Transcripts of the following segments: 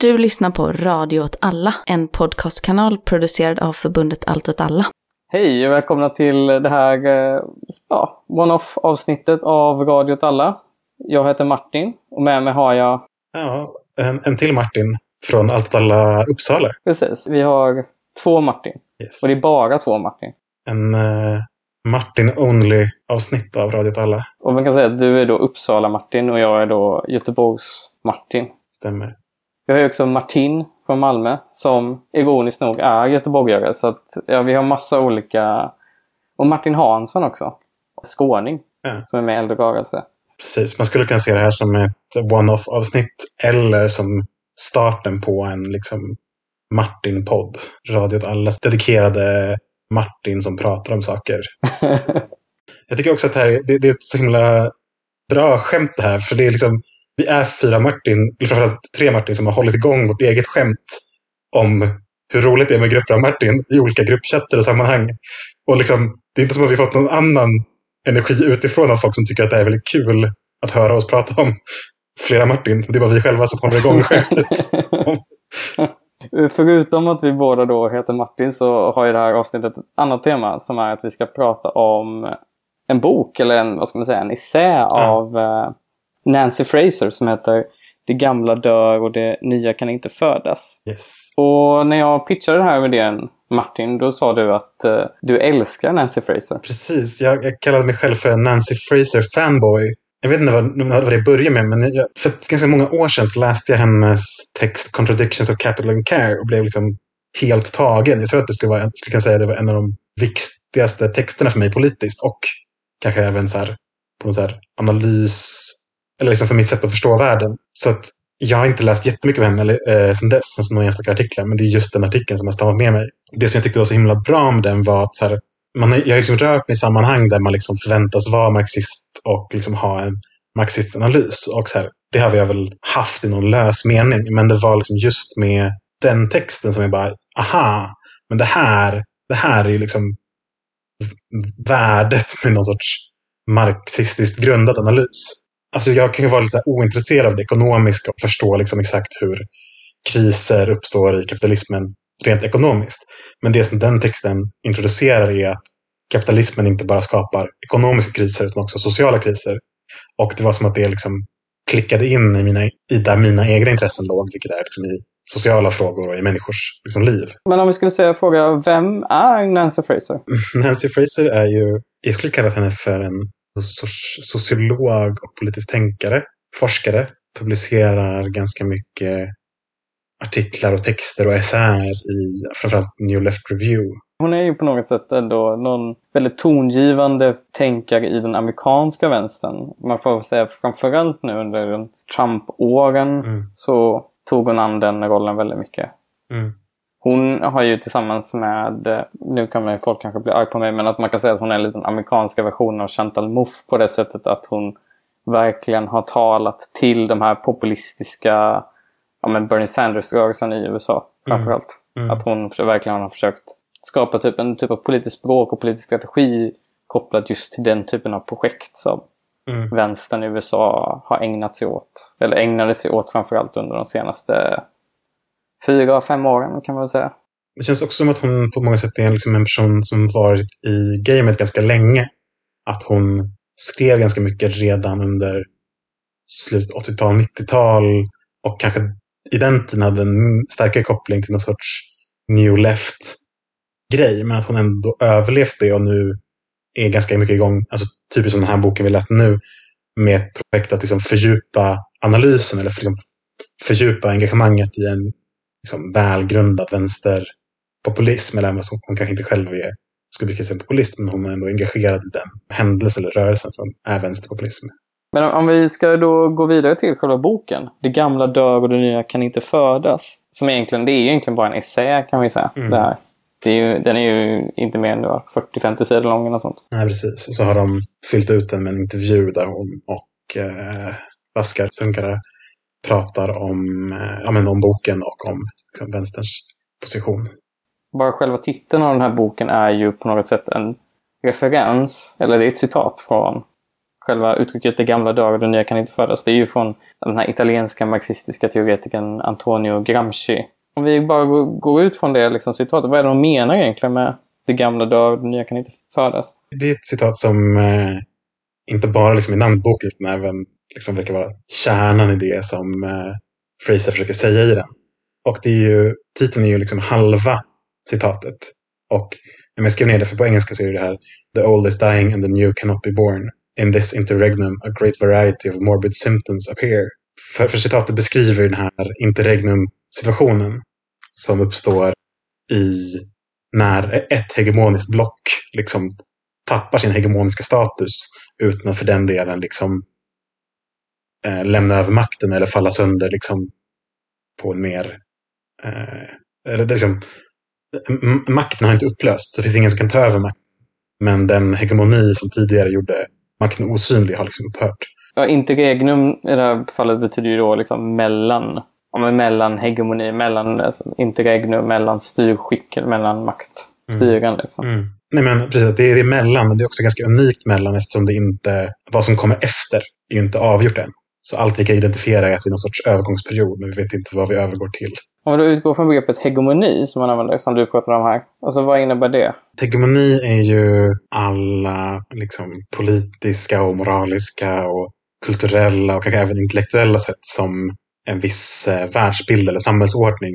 Du lyssnar på Radio åt alla, en podcastkanal producerad av förbundet Allt åt alla. Hej och välkomna till det här eh, ja, one-off avsnittet av Radio åt alla. Jag heter Martin och med mig har jag... Ja, en, en till Martin från Allt åt alla Uppsala. Precis, vi har två Martin. Yes. Och det är bara två Martin. En uh, Martin-only-avsnitt av Radio åt alla. Och man kan säga att du är då Uppsala-Martin och jag är då Göteborgs-Martin. Stämmer. Vi har ju också Martin från Malmö som ironiskt nog är göteborgare. Så att, ja, vi har massa olika... Och Martin Hansson också. Skåning. Ja. Som är med i Äldre rörelse. Precis, man skulle kunna se det här som ett one-off-avsnitt eller som starten på en liksom Martin-podd. Radio åt allas dedikerade Martin som pratar om saker. Jag tycker också att det, här, det, det är ett så himla bra skämt det här. För det är liksom, vi är fyra Martin, eller framförallt tre Martin som har hållit igång vårt eget skämt om hur roligt det är med grupper av Martin i olika gruppchatter och sammanhang. Och liksom, det är inte som att vi fått någon annan energi utifrån av folk som tycker att det är väldigt kul att höra oss prata om flera Martin. Det var vi själva som håller igång skämtet. Förutom att vi båda då heter Martin så har ju det här avsnittet ett annat tema som är att vi ska prata om en bok eller en, vad ska man säga, en essä av uh, Nancy Fraser som heter Det gamla dör och det nya kan inte födas. Yes. Och när jag pitchade den här idén Martin, då sa du att uh, du älskar Nancy Fraser. Precis, jag, jag kallade mig själv för en Nancy Fraser fanboy. Jag vet inte vad, vad det började med, men jag, för ganska många år sedan så läste jag hennes text Contradictions of Capital and Care och blev liksom helt tagen. Jag tror att det skulle, vara, skulle kunna säga att det var en av de viktigaste texterna för mig politiskt och kanske även så här, på någon så analys, eller liksom för mitt sätt att förstå världen. Så att jag har inte läst jättemycket om henne eh, sedan dess, sen några enstaka artiklar, men det är just den artikeln som har stannat med mig. Det som jag tyckte var så himla bra med den var att så här, man jag har liksom rört mig i sammanhang där man liksom förväntas vara marxist och liksom ha en marxistisk analys. Och så här, det har jag väl haft i någon lös mening, men det var liksom just med den texten som jag bara, aha, men det här, det här är ju liksom värdet med någon sorts marxistiskt grundad analys. Alltså jag kan ju vara lite ointresserad av det ekonomiska och förstå liksom exakt hur kriser uppstår i kapitalismen rent ekonomiskt. Men det som den texten introducerar är att kapitalismen inte bara skapar ekonomiska kriser utan också sociala kriser. Och det var som att det liksom klickade in i, mina, i där mina egna intressen låg, vilket är liksom i sociala frågor och i människors liksom, liv. Men om vi skulle säga fråga, vem är Nancy Fraser? Nancy Fraser är ju, jag skulle kalla henne för en sociolog och politisk tänkare, forskare, publicerar ganska mycket artiklar och texter och essäer i framförallt New Left Review. Hon är ju på något sätt ändå någon väldigt tongivande tänkare i den amerikanska vänstern. Man får säga framförallt nu under Trump-åren mm. så tog hon an den rollen väldigt mycket. Mm. Hon har ju tillsammans med, nu kan man ju folk kanske bli arg på mig, men att man kan säga att hon är lite den amerikanska versionen av Chantal Mouffe på det sättet att hon verkligen har talat till de här populistiska ja, men Bernie Sanders-rörelsen i USA framförallt. Mm. Att hon verkligen har försökt skapa typ en typ av politisk språk och politisk strategi kopplat just till den typen av projekt som Mm. vänstern i USA har ägnat sig åt. Eller ägnade sig åt framförallt under de senaste fyra, fem åren kan man väl säga. Det känns också som att hon på många sätt är liksom en person som varit i gamet ganska länge. Att hon skrev ganska mycket redan under slut 80-tal, 90-tal och kanske i den tiden hade en starkare koppling till någon sorts new left-grej. Men att hon ändå överlevt det och nu är ganska mycket igång, alltså typiskt som den här boken vi läste nu, med ett projekt att liksom fördjupa analysen eller för, liksom, fördjupa engagemanget i en liksom, välgrundad vänsterpopulism. Eller vad som, hon kanske inte själv är, skulle brukar säga populist, men hon är ändå engagerad i den händelse eller rörelsen som är vänsterpopulism. Men om vi ska då gå vidare till själva boken. Det gamla dör och det nya kan inte födas. Som egentligen, det är egentligen bara en essä kan vi säga. Mm. Det här. Det är ju, den är ju inte mer än 40-50 sidor lång eller sånt. Nej, precis. Och så har de fyllt ut den med en intervju där hon och eh, Vaskar Sunkara pratar om, eh, ja, men om boken och om liksom, vänsterns position. Bara själva titeln av den här boken är ju på något sätt en referens, eller det är ett citat från själva uttrycket det gamla dör och det nya kan inte födas. Det är ju från den här italienska marxistiska teoretikern Antonio Gramsci. Om vi bara går ut från det liksom, citatet, vad är det de menar egentligen med det gamla dör och det nya kan inte födas? Det är ett citat som eh, inte bara liksom i namnboken utan även liksom verkar vara kärnan i det som eh, Fraser försöker säga i den. Och det är ju, titeln är ju liksom halva citatet. Och när jag skrev ner det, för på engelska så är det här The old is dying and the new cannot be born. In this interregnum a great variety of morbid symptoms appear. För, för citatet beskriver den här interregnum-situationen som uppstår i när ett hegemoniskt block liksom tappar sin hegemoniska status utan att för den delen liksom eh, lämna över makten eller falla sönder liksom på en mer... Eh, eller liksom, makten har inte upplösts, så det finns ingen som kan ta över makten. Men den hegemoni som tidigare gjorde makten osynlig har liksom upphört. Ja, interregnum i det här fallet betyder ju då liksom mellan, ja, mellan hegemoni, mellan alltså, interregnum, mellan styrskick, mellan maktstyrande. Mm. Liksom. Mm. Nej, men precis. Det är det mellan, men det är också ganska unikt mellan eftersom det inte, vad som kommer efter är inte avgjort än. Så allt vi kan identifiera är att vi är någon sorts övergångsperiod, men vi vet inte vad vi övergår till. Om då utgår från begreppet hegemoni som man använder, som du pratar om här. Alltså vad innebär det? Hegemoni är ju alla liksom, politiska och moraliska och kulturella och kanske även intellektuella sätt som en viss eh, världsbild eller samhällsordning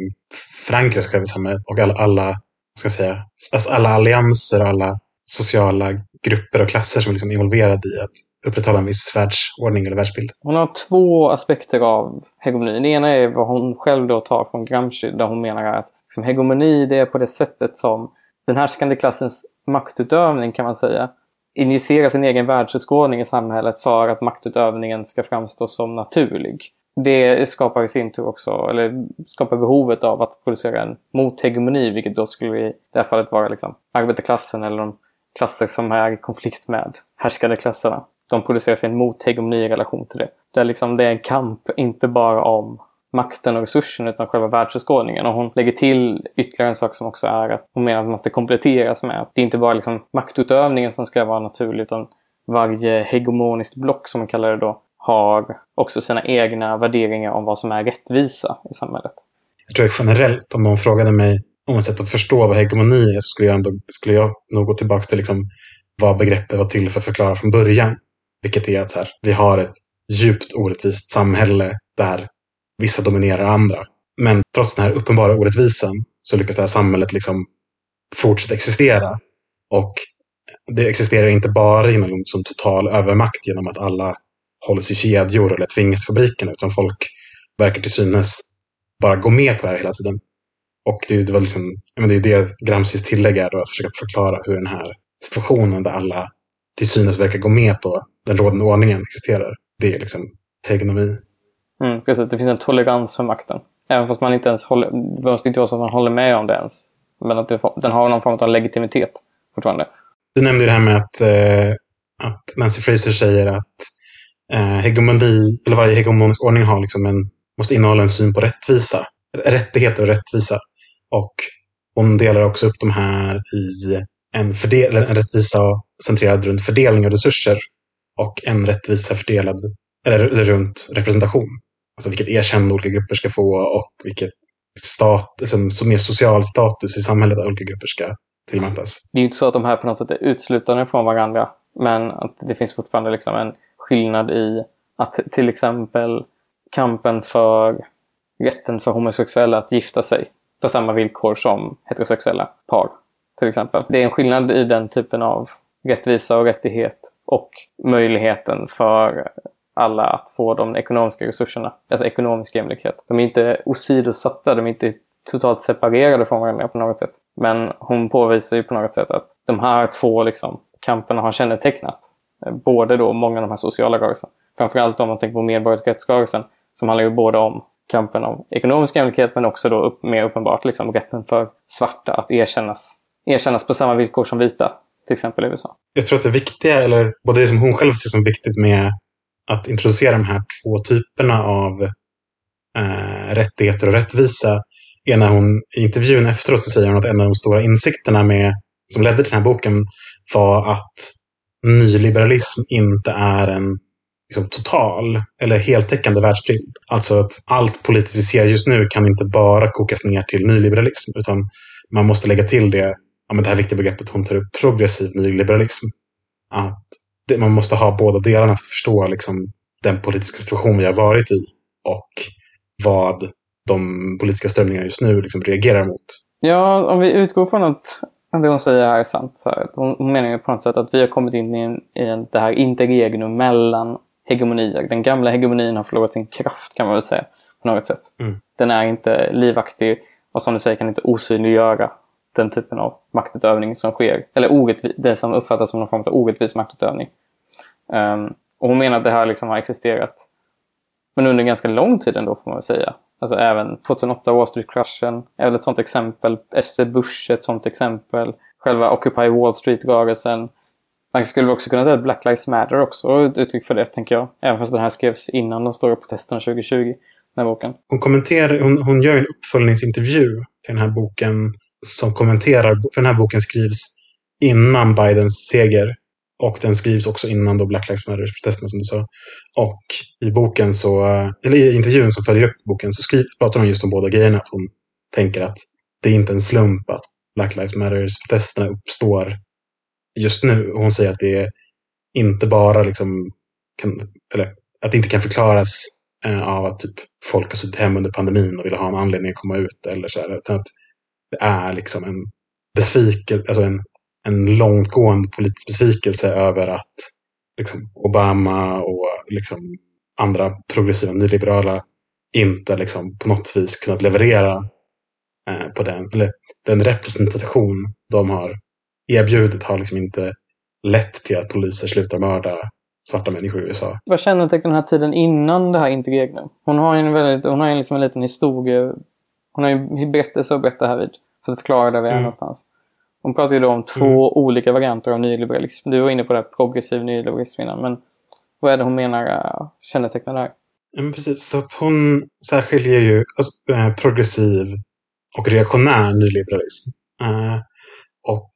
förankrar sig själv i samhället. Och alla, alla, ska säga, alltså alla allianser och alla sociala grupper och klasser som är liksom involverade i att upprätthålla en viss världsordning eller världsbild. Hon har två aspekter av hegemoni. Det ena är vad hon själv då tar från Gramsci där hon menar att liksom, hegemoni det är på det sättet som den härskande klassens maktutövning kan man säga injicerar sin egen världsutskådning i samhället för att maktutövningen ska framstå som naturlig. Det skapar i sin tur också, eller skapar behovet av att producera en mothegemoni, vilket då skulle i det här fallet vara liksom arbetarklassen eller de klasser som är i konflikt med härskande klasserna de producerar sin mothegemoni i relation till det. Där liksom det är en kamp, inte bara om makten och resursen utan själva världsåskådningen. Och hon lägger till ytterligare en sak som också är att hon menar att det måste kompletteras med att det är inte bara liksom maktutövningen som ska vara naturlig utan varje hegemoniskt block som man kallar det då har också sina egna värderingar om vad som är rättvisa i samhället. Jag tror generellt om någon frågade mig om ett sätt att förstå vad hegemoni är så skulle jag, ändå, skulle jag nog gå tillbaka till liksom vad begreppet var till för att förklara från början. Vilket är att här, vi har ett djupt orättvist samhälle där vissa dominerar andra. Men trots den här uppenbara orättvisan så lyckas det här samhället liksom fortsätta existera. Och det existerar inte bara genom liksom total övermakt genom att alla hålls i kedjor eller tvingas till fabrikerna, utan folk verkar till synes bara gå med på det här hela tiden. Och det, det, var liksom, men det är det Gramscis tillägg är, då, att försöka förklara hur den här situationen där alla till synes verkar gå med på den rådande ordningen existerar. Det är liksom hegemoni. Mm, precis, det finns en tolerans för makten. Även fast man inte ens håller, det måste inte vara så att man håller med om det ens. Men att det, den har någon form av legitimitet fortfarande. Du nämnde det här med att, eh, att Nancy Fraser säger att eh, hegemoni, eller varje hegemonisk ordning har liksom en, måste innehålla en syn på rättvisa. Rättigheter och rättvisa. Och hon delar också upp de här i en, fördel, en rättvisa centrerad runt fördelning av resurser och en rättvisa fördelad eller, eller runt representation. Alltså vilket erkännande olika grupper ska få och vilket stat, liksom, som mer social status i samhället olika grupper ska tillmätas. Det är ju inte så att de här på något sätt är utslutande från varandra. Men att det finns fortfarande liksom en skillnad i att till exempel kampen för rätten för homosexuella att gifta sig på samma villkor som heterosexuella par. Till exempel. Det är en skillnad i den typen av rättvisa och rättighet och möjligheten för alla att få de ekonomiska resurserna, alltså ekonomisk jämlikhet. De är inte osidosatta, de är inte totalt separerade från varandra på något sätt. Men hon påvisar ju på något sätt att de här två liksom, kamperna har kännetecknat eh, både då många av de här sociala rörelserna. Framförallt om man tänker på medborgarrättsrörelsen som handlar ju både om kampen om ekonomisk jämlikhet men också då upp, mer uppenbart liksom, rätten för svarta att erkännas, erkännas på samma villkor som vita till exempel i USA. Jag tror att det viktiga, eller både det som hon själv ser som viktigt med att introducera de här två typerna av eh, rättigheter och rättvisa är när hon i intervjun efteråt så säger hon att en av de stora insikterna med, som ledde till den här boken var att nyliberalism inte är en liksom, total eller heltäckande världsbild. Alltså att allt politiskt vi ser just nu kan inte bara kokas ner till nyliberalism, utan man måste lägga till det, ja, men det här viktiga begreppet hon tar upp, progressiv nyliberalism. Att det, man måste ha båda delarna för att förstå liksom, den politiska situation vi har varit i och vad de politiska strömningarna just nu liksom reagerar mot. Ja, om vi utgår från att det hon säger här är sant. Så här, hon, hon menar ju på något sätt att vi har kommit in i, en, i en, det här interregnum mellan hegemonier. Den gamla hegemonin har förlorat sin kraft kan man väl säga. På något sätt. Mm. Den är inte livaktig och som du säger kan inte osynliggöra den typen av maktutövning som sker. Eller orättvis, det som uppfattas som någon form av orättvis maktutövning. Um, och hon menar att det här liksom har existerat men under ganska lång tid ändå får man väl säga. Alltså även 2008 Wall Street-kraschen är väl ett sånt exempel. Efter Bush ett sånt exempel. Själva Occupy Wall Street-rörelsen. Man skulle också kunna säga att Black Lives Matter också är ett uttryck för det, tänker jag. Även fast den här skrevs innan de stora protesterna 2020, den här boken. Hon, kommenterar, hon, hon gör en uppföljningsintervju till den här boken som kommenterar, för den här boken skrivs innan Bidens seger. Och den skrivs också innan då Black Lives Matter-protesterna som du sa. Och i boken så, eh, eller i intervjun som följer upp boken så skriver, pratar hon just om båda grejerna. Att hon tänker att det är inte en slump att Black Lives Matter-protesterna uppstår just nu. Hon säger att det inte bara liksom, kan, eller att det inte kan förklaras eh, av att typ folk har suttit hemma under pandemin och vill ha en anledning att komma ut eller så här, utan att det är liksom en besvikelse, alltså en, en långtgående politisk besvikelse över att liksom, Obama och liksom, andra progressiva nyliberala inte liksom, på något vis kunnat leverera eh, på den, eller den representation de har erbjudit har liksom inte lett till att poliser slutar mörda svarta människor i USA. Vad kännetecknar den här tiden innan det här interregnum? Hon har ju en, väldigt, hon har liksom en liten historia. Hon har ju berättelse att berätta här vid. För att förklara där vi är mm. någonstans. Hon pratar ju då om två mm. olika varianter av nyliberalism. Du var inne på det här, progressiv nyliberalism innan. Men vad är det hon menar uh, kännetecknar det här? Ja, men precis, så att hon särskiljer ju alltså, äh, progressiv och reaktionär nyliberalism. Uh, och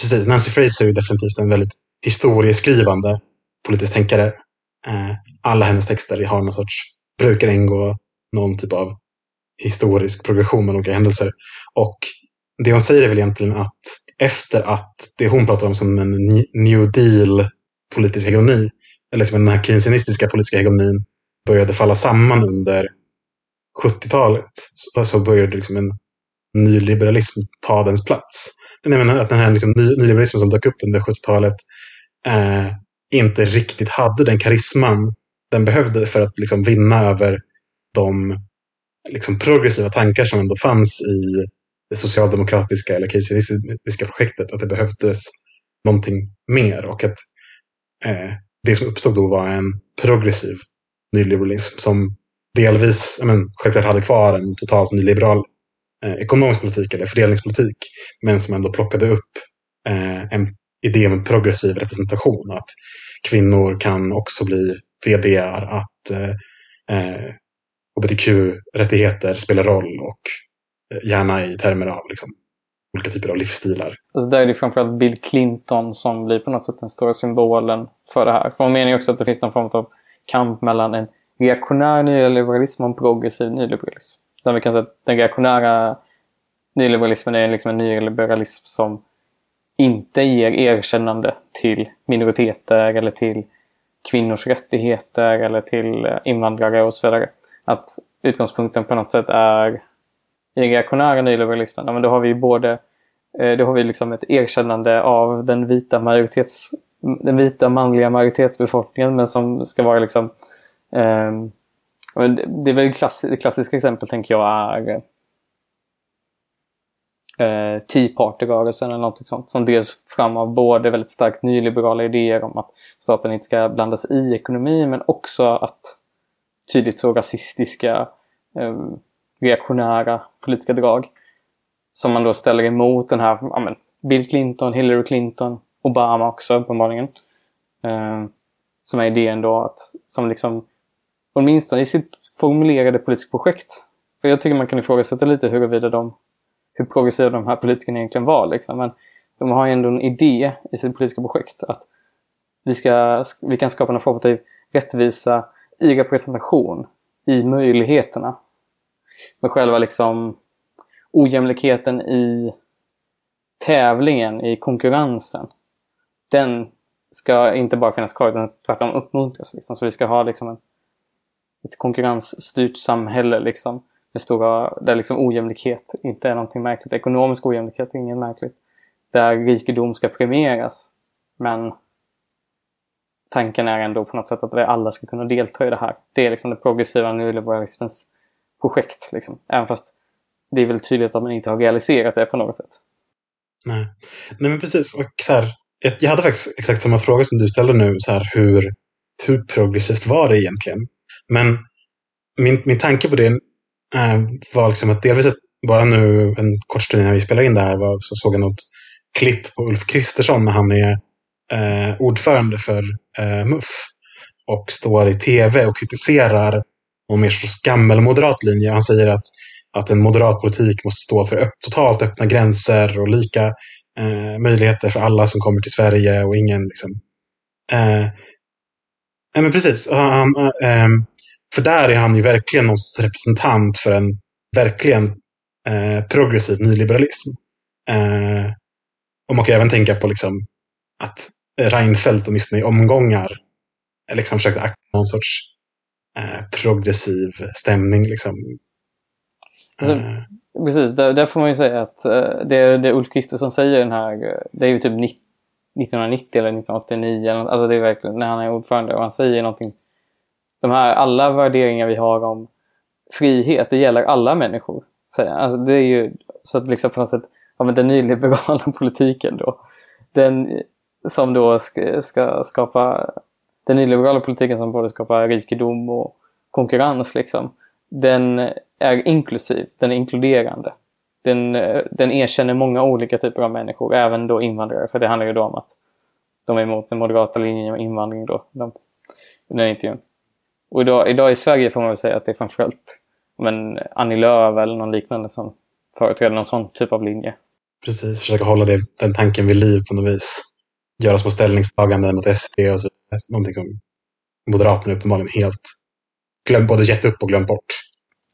precis, Nancy Fraser är definitivt en väldigt historieskrivande politisk tänkare. Eh, alla hennes texter har någon sorts, brukar ingå någon typ av historisk progression med olika händelser. Och det hon säger är väl egentligen att efter att det hon pratar om som en new deal politisk hegemoni, eller som den här keynesianistiska politiska hegemonin började falla samman under 70-talet, så började liksom en nyliberalism ta dens plats jag menar att den här liksom, nyliberalismen som dök upp under 70-talet eh, inte riktigt hade den karisman den behövde för att liksom, vinna över de liksom, progressiva tankar som ändå fanns i det socialdemokratiska eller keynesianistiska projektet. Att det behövdes någonting mer och att eh, det som uppstod då var en progressiv nyliberalism som delvis, men, självklart hade kvar en totalt nyliberal eh, ekonomisk politik eller fördelningspolitik. Men som ändå plockade upp eh, en idé om progressiv representation. Att kvinnor kan också bli VDR, att eh, eh hbtq-rättigheter spelar roll och eh, gärna i termer av liksom, olika typer av livsstilar. Alltså där är det framförallt Bill Clinton som blir på något sätt den stora symbolen för det här. För hon menar ju också att det finns någon form av kamp mellan en reaktionär nyliberalism och en progressiv nyliberalism. Där vi kan säga att den reaktionära nyliberalismen är liksom en nyliberalism som inte ger erkännande till minoriteter eller till kvinnors rättigheter eller till eh, invandrare och så vidare. Att utgångspunkten på något sätt är i den reaktionära nyliberalismen, ja, men då har vi både eh, då har vi liksom ett erkännande av den vita majoritets den vita manliga majoritetsbefolkningen men som ska vara liksom eh, det är väl klass, det klassiska exempel tänker jag är eh, Tea Party-rörelsen eller något sånt som drevs fram av både väldigt starkt nyliberala idéer om att staten inte ska blandas i ekonomin men också att tydligt så rasistiska eh, reaktionära politiska drag som man då ställer emot den här ja, men, Bill Clinton, Hillary Clinton, Obama också uppenbarligen. Eh, som är idén då att som liksom åtminstone i sitt formulerade politiska projekt. För jag tycker man kan ifrågasätta lite huruvida de, hur progressiva de här politikerna egentligen var. Liksom. Men de har ju ändå en idé i sitt politiska projekt att vi, ska, vi kan skapa någon form av rättvisa i representation, i möjligheterna. Men själva liksom ojämlikheten i tävlingen, i konkurrensen, den ska inte bara finnas kvar utan tvärtom uppmuntras. Liksom. Så vi ska ha liksom en, ett konkurrensstyrt samhälle liksom, med stora, där liksom ojämlikhet inte är någonting märkligt. Ekonomisk ojämlikhet är inget märkligt. Där rikedom ska premieras. Men tanken är ändå på något sätt att vi alla ska kunna delta i det här. Det är liksom det progressiva nyliberalismens projekt. Liksom. Även fast det är väl tydligt att man inte har realiserat det på något sätt. Nej, Nej men precis. Och så här, jag hade faktiskt exakt samma fråga som du ställde nu. Så här, hur, hur progressivt var det egentligen? Men min, min tanke på det äh, var liksom att delvis att bara nu en kort stund innan vi spelade in det här var, så såg jag något klipp på Ulf Kristersson när han är eh, ordförande för eh, MUF och står i tv och kritiserar om mer sorts gammelmoderat linje. Han säger att, att en moderat politik måste stå för öpp, totalt öppna gränser och lika eh, möjligheter för alla som kommer till Sverige och ingen liksom... Eh, men precis. Han, eh, för där är han ju verkligen någon sorts representant för en verkligen eh, progressiv nyliberalism. Eh, och man kan även tänka på liksom att Reinfeldt åtminstone i omgångar liksom försökte akta någon sorts eh, progressiv stämning. Liksom. Alltså, eh. Precis, där, där, får man ju säga att eh, det, det Ulf Kristersson säger den här, det är ju typ 1990 eller 1989, alltså det är verkligen när han är ordförande och han säger någonting. De här, alla värderingar vi har om frihet, det gäller alla människor. Alltså det är ju så att liksom på något sätt, ja, men den nyliberala politiken då, den som då ska, ska skapa den nyliberala politiken som både skapar rikedom och konkurrens liksom. Den är inklusiv, den är inkluderande. Den, den erkänner många olika typer av människor, även då invandrare. För det handlar ju då om att de är emot den moderata linjen och invandring då. De, den intervjun. Och idag, idag i Sverige får man väl säga att det är framförallt men Annie Lööf eller någon liknande som företräder någon sån typ av linje. Precis, försöka hålla det, den tanken vid liv på något vis göra små ställningstaganden mot SD och så. Någonting som Moderaterna uppenbarligen helt glömt, både gett upp och glömt bort.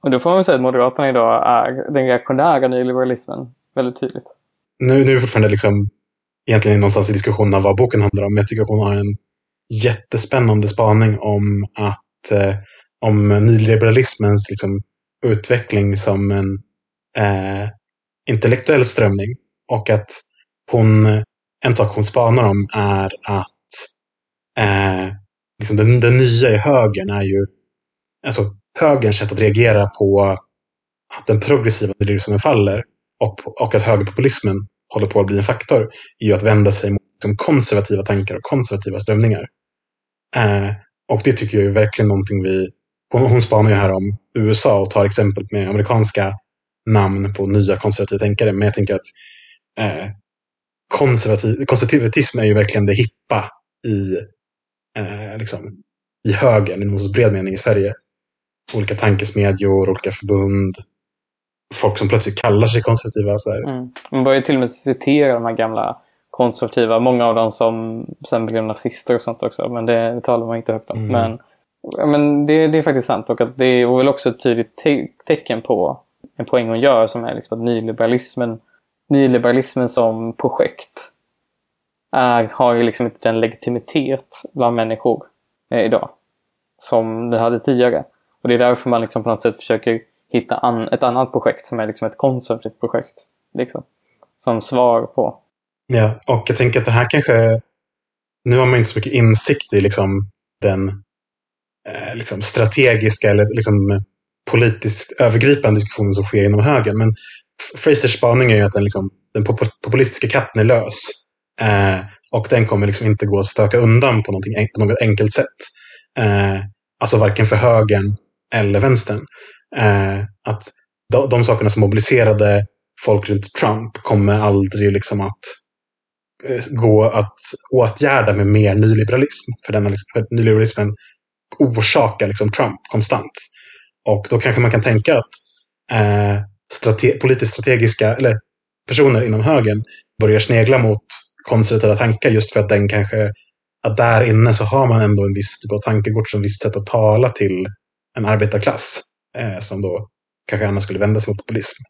Och då får man säga att Moderaterna idag är den reaktionära nyliberalismen väldigt tydligt. Nu, nu är vi fortfarande liksom egentligen någonstans i diskussionen av vad boken handlar om. Jag tycker att hon har en jättespännande spaning om att eh, om nyliberalismens liksom, utveckling som en eh, intellektuell strömning och att hon en sak hon spanar om är att eh, liksom den, den nya i högern är ju alltså högerns sätt att reagera på att den progressiva liberalismen faller och, och att högerpopulismen håller på att bli en faktor är ju att vända sig mot liksom, konservativa tankar och konservativa strömningar. Eh, och det tycker jag är verkligen någonting vi... Hon, hon spanar ju här om USA och tar exempel med amerikanska namn på nya konservativa tänkare. Men jag tänker att eh, konservativ, konservatism är ju verkligen det hippa i, eh, liksom, i högern, i någon bred mening i Sverige. Olika tankesmedjor, olika förbund. Folk som plötsligt kallar sig konservativa. Så mm. Man börjar till och med citera de här gamla konservativa. Många av dem som sen blev nazister och sånt också. Men det, det talar man inte högt om. Mm. Men, men det, det, är faktiskt sant. Och att det är väl också ett tydligt te tecken på en poäng hon gör som är liksom att nyliberalismen nyliberalismen som projekt är, har ju liksom inte den legitimitet bland människor eh, idag som det hade tidigare. Och det är därför man liksom på något sätt försöker hitta an, ett annat projekt som är liksom ett konservativt projekt. Liksom, som svar på. Ja, och jag tänker att det här kanske... Nu har man inte så mycket insikt i liksom den eh, liksom strategiska eller liksom politiskt övergripande diskussionen som sker inom högern. Men Frasers spaning är ju att den, liksom, den populistiska katten är lös. Eh, och den kommer liksom inte gå att stöka undan på, på något enkelt sätt. Eh, alltså varken för högern eller vänstern. Eh, att de, de sakerna som mobiliserade folk runt Trump kommer aldrig liksom att eh, gå att åtgärda med mer nyliberalism. För, denna, liksom, för nyliberalismen orsakar liksom Trump konstant. Och då kanske man kan tänka att eh, strate politiskt strategiska eller personer inom högern börjar snegla mot konservativa tankar just för att den kanske att där inne så har man ändå en viss typ av tankegods och ett visst sätt att tala till en arbetarklass eh, som då kanske annars skulle vända sig mot populism.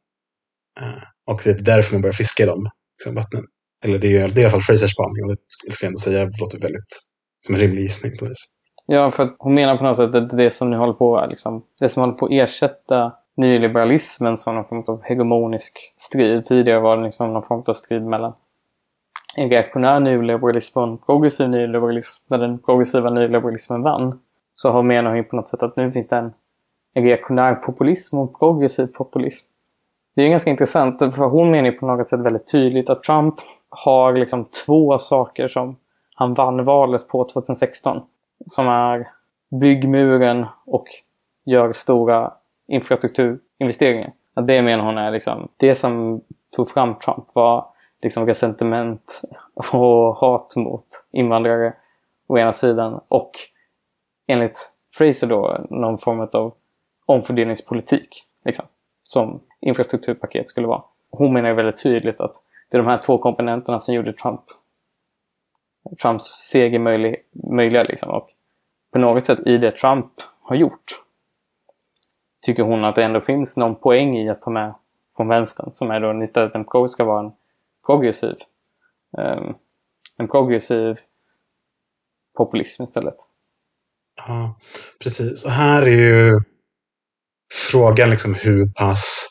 Eh, och det är därför man börjar fiska i de liksom, vattnen. Eller det är, det är i alla fall Frasers spaning och det skulle jag ändå säga låter väldigt som en rimlig gissning på det. Ja, för att hon menar på något sätt att det som ni håller på liksom, det som håller på att ersätta nyliberalismen som någon form av hegemonisk strid. Tidigare var det liksom någon form av strid mellan en reaktionär nyliberalism och en progressiv nyliberalism. När den progressiva nyliberalismen vann så har menar hon på något sätt att nu finns det en, en reaktionär populism och en progressiv populism. Det är ganska intressant för hon menar ju på något sätt väldigt tydligt att Trump har liksom två saker som han vann valet på 2016. Som är byggmuren och gör stora infrastrukturinvesteringar. Att det menar hon är liksom det som tog fram Trump var liksom resentiment och hat mot invandrare å ena sidan och enligt Fraser då någon form av omfördelningspolitik. Liksom, som infrastrukturpaket skulle vara. Hon menar väldigt tydligt att det är de här två komponenterna som gjorde Trump Trumps seger möjlig, möjliga. Liksom. Och på något sätt i det Trump har gjort tycker hon att det ändå finns någon poäng i att ta med från vänstern som är då istället en pro ska vara en progressiv um, en progressiv populism istället. Ja, precis. Och här är ju frågan liksom hur pass...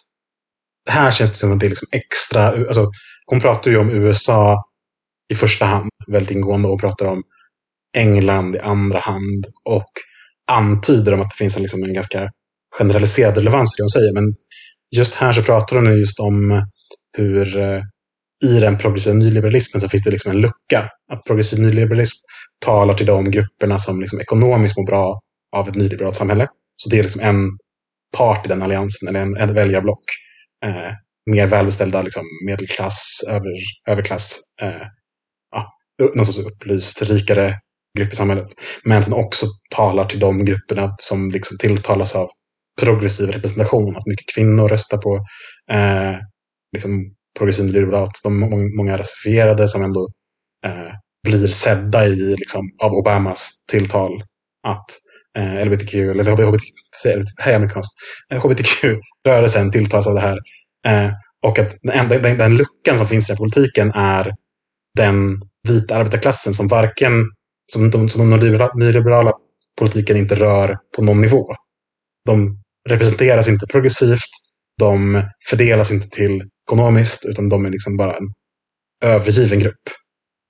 Här känns det som att det är liksom extra... Alltså, hon pratar ju om USA i första hand väldigt ingående och pratar om England i andra hand och antyder om att det finns en, liksom en ganska generaliserad relevans i det hon säger. Men just här så pratar hon just om eh, hur eh, i den progressiva nyliberalismen så finns det liksom en lucka. Att progressiv nyliberalism talar till de grupperna som liksom ekonomiskt mår bra av ett nyliberalt samhälle. Så det är liksom en part i den alliansen, eller en, en väljarblock. Eh, mer välbeställda liksom, medelklass, över, överklass, eh, ja, någon sorts upplyst, rikare grupp i samhället. Men att den också talar till de grupperna som liksom tilltalas av progressiv representation. Att mycket kvinnor röstar på eh, liksom progressiv liberalt. De många rasifierade som ändå eh, blir sedda i, liksom, av Obamas tilltal. Att eh, LBTQ, eller HBTQ, hej amerikanskt, eh, HBTQ-rörelsen tilltas av det här. Eh, och att den, den, den luckan som finns i den politiken är den vita arbetarklassen som varken som de, som de nyliberala politiken inte rör på någon nivå. De representeras inte progressivt, de fördelas inte till ekonomiskt, utan de är liksom bara en övergiven grupp.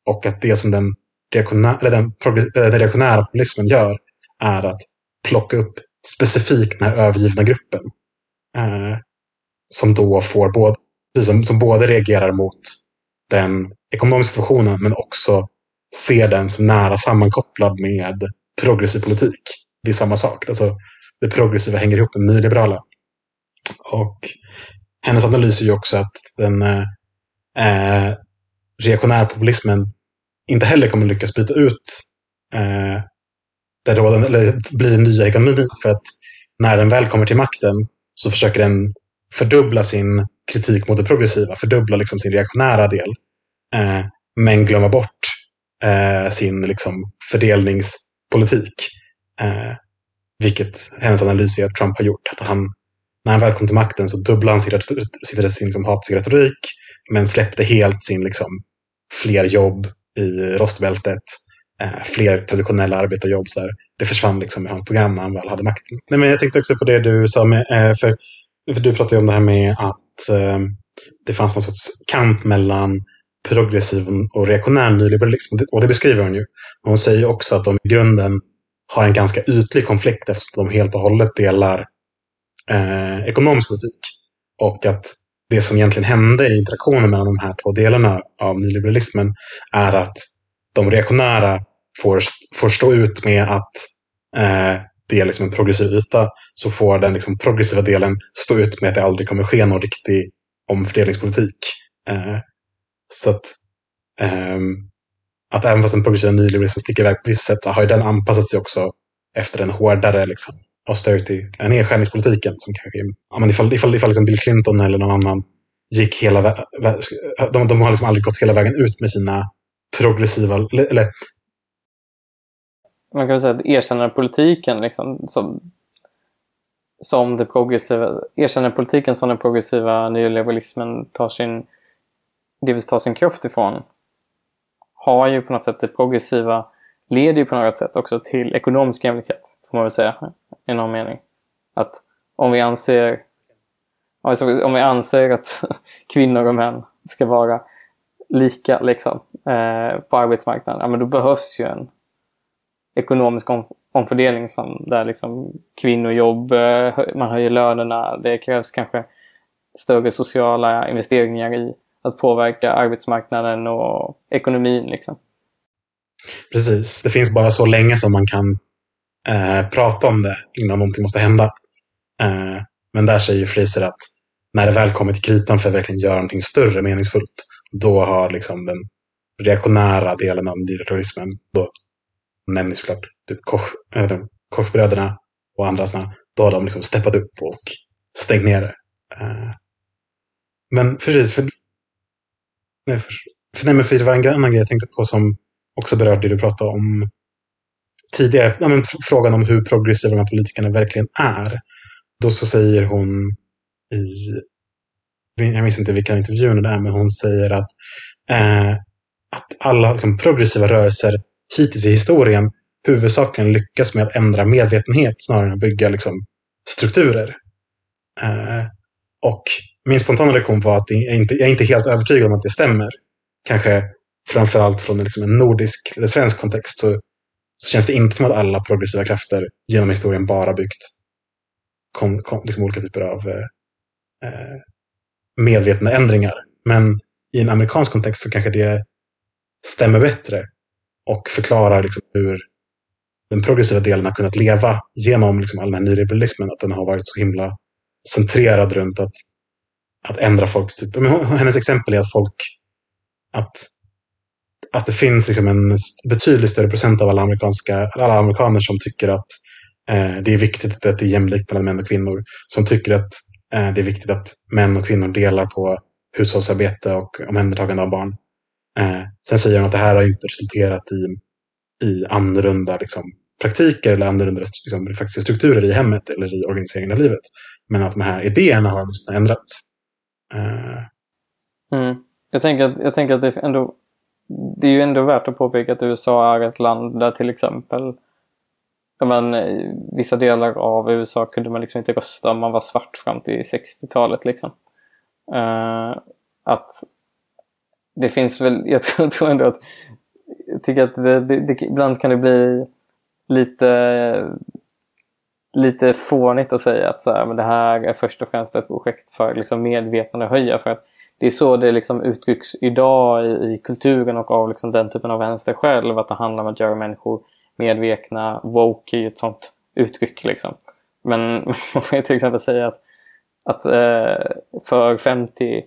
Och att det som den, reaktionär, eller den, den reaktionära populismen gör är att plocka upp specifikt den här övergivna gruppen. Eh, som då får både, som, som både reagerar mot den ekonomiska situationen men också ser den som nära sammankopplad med progressiv politik. Det är samma sak. Alltså, det progressiva hänger ihop med nyliberala. Och hennes analys är ju också att den eh, eh reaktionärpopulismen inte heller kommer lyckas byta ut eh, det rådande, eller blir en nya ekonomi. För att när den väl kommer till makten så försöker den fördubbla sin kritik mot det progressiva, fördubbla liksom sin reaktionära del. Eh, men glömma bort eh, sin liksom, fördelningspolitik. Eh, vilket hennes analys är att Trump har gjort. Att han, när han väl kom till makten så dubblade han sin, sin, sin liksom, hatiska retorik, men släppte helt sin liksom, fler jobb i rostbältet, eh, fler traditionella arbetarjobb. Så där. Det försvann liksom i hans program när han väl hade makten. Nej, men jag tänkte också på det du sa, med, eh, för, för du pratade om det här med att eh, det fanns någon sorts kamp mellan progressiv och reaktionär nyliberalism. Och det beskriver hon ju. Hon säger också att de i grunden har en ganska ytlig konflikt eftersom de helt och hållet delar eh, ekonomisk politik. Och att det som egentligen hände i interaktionen mellan de här två delarna av nyliberalismen är att de reaktionära får, får stå ut med att eh, det är liksom en progressiv yta, så får den liksom progressiva delen stå ut med att det aldrig kommer ske någon riktig omfördelningspolitik. Eh, så att, um, att även fast en progressiv nyliberalism liksom sticker iväg på visst sätt så har ju den anpassat sig också efter den hårdare liksom, austerity, nedskärningspolitiken. Som kanske, ja, men ifall, ifall, ifall liksom Bill Clinton eller någon annan gick hela de, de har liksom aldrig gått hela vägen ut med sina progressiva, eller man kan väl säga att erkännandepolitiken liksom, som, som det progressiva, erkännandepolitiken som den progressiva nyliberalismen tar sin, delvis tar sin kraft ifrån har ju på något sätt det progressiva leder ju på något sätt också till ekonomisk jämlikhet, får man väl säga, i någon mening. Att om vi anser, om vi anser att kvinnor och män ska vara lika liksom, eh, på arbetsmarknaden, ja, men då behövs ju en ekonomisk om, omfördelning som där liksom kvinnojobb, eh, man höjer lönerna, det krävs kanske större sociala investeringar i att påverka arbetsmarknaden och ekonomin. Liksom. Precis, det finns bara så länge som man kan eh, prata om det innan någonting måste hända. Eh, men där säger Fraser att när det väl kommer till kritan för att verkligen göra någonting större meningsfullt, då har liksom den reaktionära delen av nyliberalismen, då nämns såklart typ Koch, äh, Kochbröderna och andra sådana, då har de liksom steppat upp och stängt ner det. Eh, men precis, för, nej, för, för, nej, men för det var en annan grej jag tänkte på som också berörde det du pratade om tidigare. Ja, men, frågan om hur progressiva de här politikerna verkligen är. Då så säger hon i, jag minns inte vilka intervjuer det är, men hon säger att, eh, att alla liksom, progressiva rörelser hittills i historien huvudsakligen lyckas med att ändra medvetenhet snarare än att bygga liksom, strukturer. Eh, och min spontana reaktion var att jag inte, jag är inte helt övertygad om att det stämmer. Kanske framförallt från liksom en nordisk eller svensk kontext så, så, känns det inte som att alla progressiva krafter genom historien bara byggt kom, kom, liksom olika typer av eh, eh, medvetna ändringar. Men i en amerikansk kontext så kanske det stämmer bättre och förklarar liksom hur den progressiva delen har kunnat leva genom liksom all den här nyliberalismen. Att den har varit så himla centrerad runt att, att ändra folks typ. Men hennes exempel är att folk att, att det finns liksom en betydligt större procent av alla, amerikanska, alla amerikaner som tycker att eh, det är viktigt att det är jämlikt mellan män och kvinnor. Som tycker att eh, det är viktigt att män och kvinnor delar på hushållsarbete och omhändertagande av barn. Eh, sen säger hon att det här har inte resulterat i, i annorlunda liksom, praktiker eller annorlunda liksom, faktiska strukturer i hemmet eller i organiseringen av livet. Men att de här idéerna har ändrats. Eh, mm. Jag, tänker att, jag tänker att det, är ändå, det är ju ändå värt att påpeka att USA är ett land där till exempel men, eh, vissa delar av USA kunde man liksom inte rösta om man var svart fram till 60-talet. Liksom. Uh, att det finns väl, jag tror, tror ändå att jag tycker att det, det, det, ibland kan det bli lite lite fånigt att säga att så här, men det här är först och främst ett projekt för liksom medvetande höja. För att det är så det liksom uttrycks idag i, i kulturen och av liksom den typen av vänster själv. Att det handlar om att göra människor medvetna. Woke är ju ett sånt uttryck. Liksom. Men man får till exempel säga att, att eh, för 50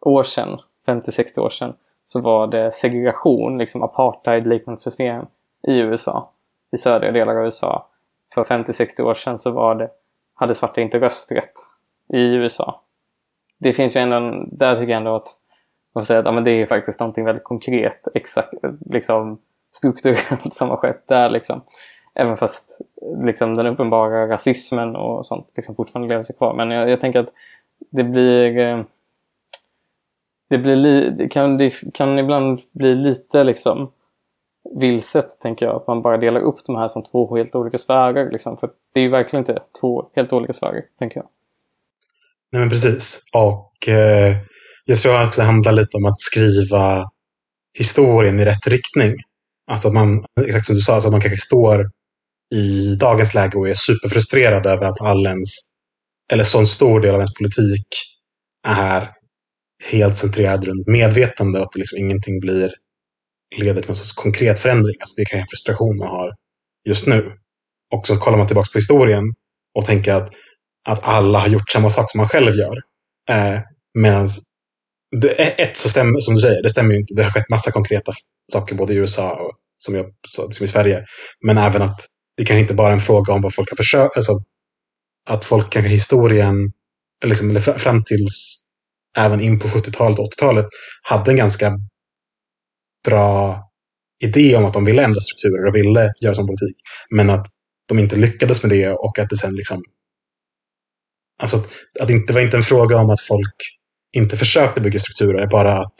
år sedan 50-60 år sedan så var det segregation, liksom apartheid-liknande system i USA, i södra delar av USA. För 50-60 år sedan så var det, hade svarta inte rösträtt i USA. Det finns ju ändå, där tycker jag ändå att man säga att ja, men det är faktiskt någonting väldigt konkret, exakt, liksom strukturellt som har skett där liksom. Även fast liksom, den uppenbara rasismen och sånt liksom, fortfarande lever sig kvar. Men jag, jag tänker att det blir eh, det, blir li, det, kan, det kan ibland bli lite liksom vilset, tänker jag. Att man bara delar upp de här som två helt olika sfärer. Liksom. För det är ju verkligen inte två helt olika sfärer, tänker jag. Nej, men precis. Och eh, jag tror också det handlar lite om att skriva historien i rätt riktning. Alltså man, exakt som du sa, alltså man kanske står i dagens läge och är superfrustrerad över att all ens, eller så en stor del av ens politik är helt centrerad runt medvetande och att liksom ingenting blir, leder till någon sorts konkret förändring. Alltså det kan en frustration man har just nu. Och så kollar man tillbaka på historien och tänker att, att alla har gjort samma sak som man själv gör. Eh, Medan ett så stämmer, som du säger, det stämmer ju inte. Det har skett massa konkreta saker både i USA och som, jag, som i Sverige. Men även att det kanske inte bara är en fråga om vad folk har försökt, alltså att folk kanske historien, liksom, eller fram tills även in på 70-talet och 80-talet hade en ganska bra idé om att de ville ändra strukturer och ville göra sån politik. Men att de inte lyckades med det och att det sen liksom... Alltså att, att det inte var inte en fråga om att folk inte försökte bygga strukturer, bara att,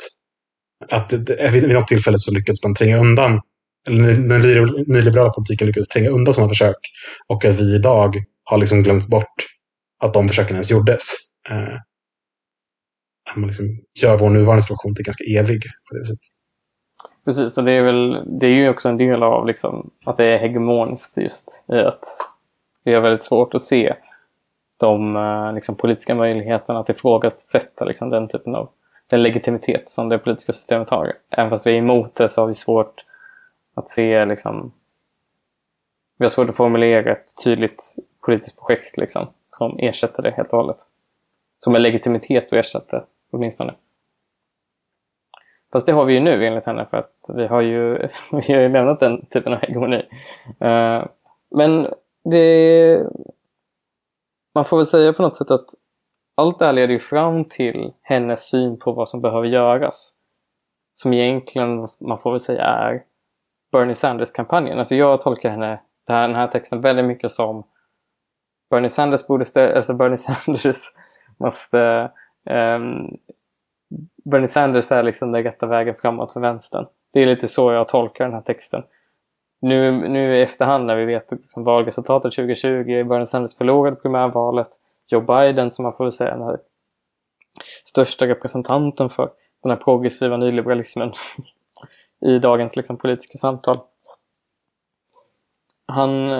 att vid något tillfälle så lyckades man tränga undan eller den nyliberala politiken lyckades tränga undan sådana försök. Och att vi idag har liksom glömt bort att de försöken ens gjordes. Eh, att man liksom gör vår nuvarande situation till ganska evig på det sättet. Precis, och det är, väl, det är ju också en del av liksom, att det är hegemoniskt just i att det är väldigt svårt att se de eh, liksom, politiska möjligheterna att ifrågasätta liksom, den typen av den legitimitet som det politiska systemet har. Även fast vi är emot det så har vi svårt att se liksom... Vi har svårt att formulera ett tydligt politiskt projekt liksom, som ersätter det helt och hållet. Som en legitimitet att ersätta åtminstone. Fast det har vi ju nu enligt henne för att vi har ju, vi har ju lämnat den typen av hegemoni. Uh, men det... Man får väl säga på något sätt att allt det här leder ju fram till hennes syn på vad som behöver göras. Som egentligen, man får väl säga, är Bernie Sanders-kampanjen. Alltså jag tolkar henne, den här texten väldigt mycket som Bernie Sanders borde alltså Bernie Sanders måste um, Bernie Sanders är liksom den rätta vägen framåt för vänstern. Det är lite så jag tolkar den här texten. Nu, nu i efterhand när vi vet liksom valresultatet 2020, Bernie Sanders förlorade primärvalet. Joe Biden som man får säga den här största representanten för den här progressiva nyliberalismen i dagens liksom, politiska samtal. Han,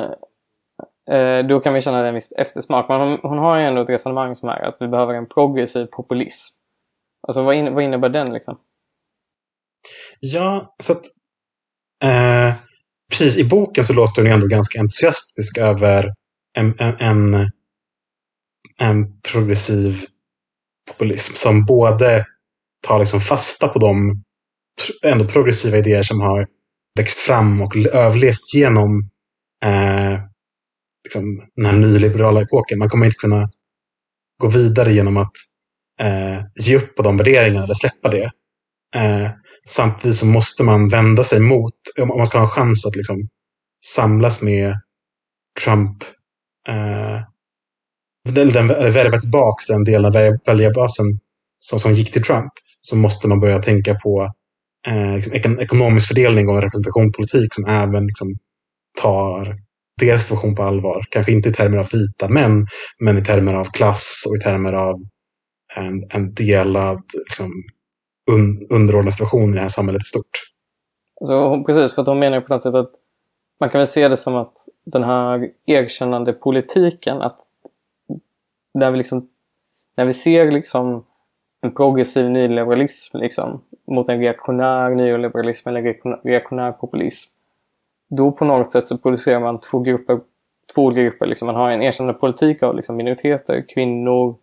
eh, då kan vi känna en viss eftersmak. Men hon, hon har ju ändå ett resonemang som är att vi behöver en progressiv populism. Alltså vad, in, vad innebär den liksom? Ja, så att... Eh, precis, i boken så låter hon ändå ganska entusiastisk över en, en, en, en progressiv populism som både tar liksom fasta på de ändå progressiva idéer som har växt fram och överlevt genom eh, liksom, den här nyliberala epoken. Man kommer inte kunna gå vidare genom att eh, ge upp på de värderingarna eller släppa det. Eh, samtidigt så måste man vända sig mot, om man ska ha en chans att liksom samlas med Trump, eh, den, den, eller värva tillbaka den delen av väljarbasen som, som gick till Trump, så måste man börja tänka på eh, liksom, ekonomisk fördelning och representationpolitik som även liksom, tar deras situation på allvar. Kanske inte i termer av vita män, men i termer av klass och i termer av en, en delad liksom, un, underordnad situation i det här samhället i stort. Alltså, precis, för att hon menar på något sätt att man kan väl se det som att den här erkännande politiken, att när vi, liksom, när vi ser liksom en progressiv nyliberalism liksom, mot en reaktionär nyliberalism eller reaktionär populism. Då på något sätt så producerar man två grupper, två grupper. Liksom. Man har en erkännande politik av liksom, minoriteter, kvinnor,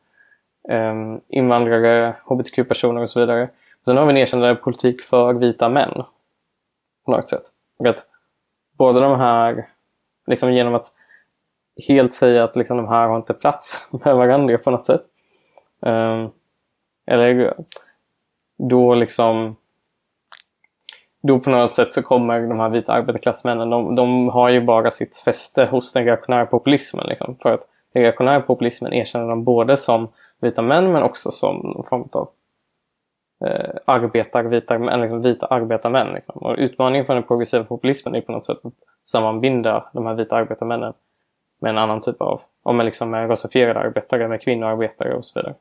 eh, invandrare, hbtq-personer och så vidare. Sen har vi en erkännande politik för vita män. På något sätt. Och att båda de här, liksom genom att helt säga att liksom, de här har inte plats med varandra på något sätt. Eh, eller då liksom då på något sätt så kommer de här vita arbetarklassmännen, de, de har ju bara sitt fäste hos den reaktionära populismen. Liksom, för att den reaktionära populismen erkänner dem både som vita män men också som någon form av eh, arbetar, vita, liksom vita arbetarmän. Liksom. Och utmaningen för den progressiva populismen är på något sätt att sammanbinda de här vita arbetarmännen med en annan typ av, om man liksom är rasifierade arbetare med kvinnoarbetare och så vidare.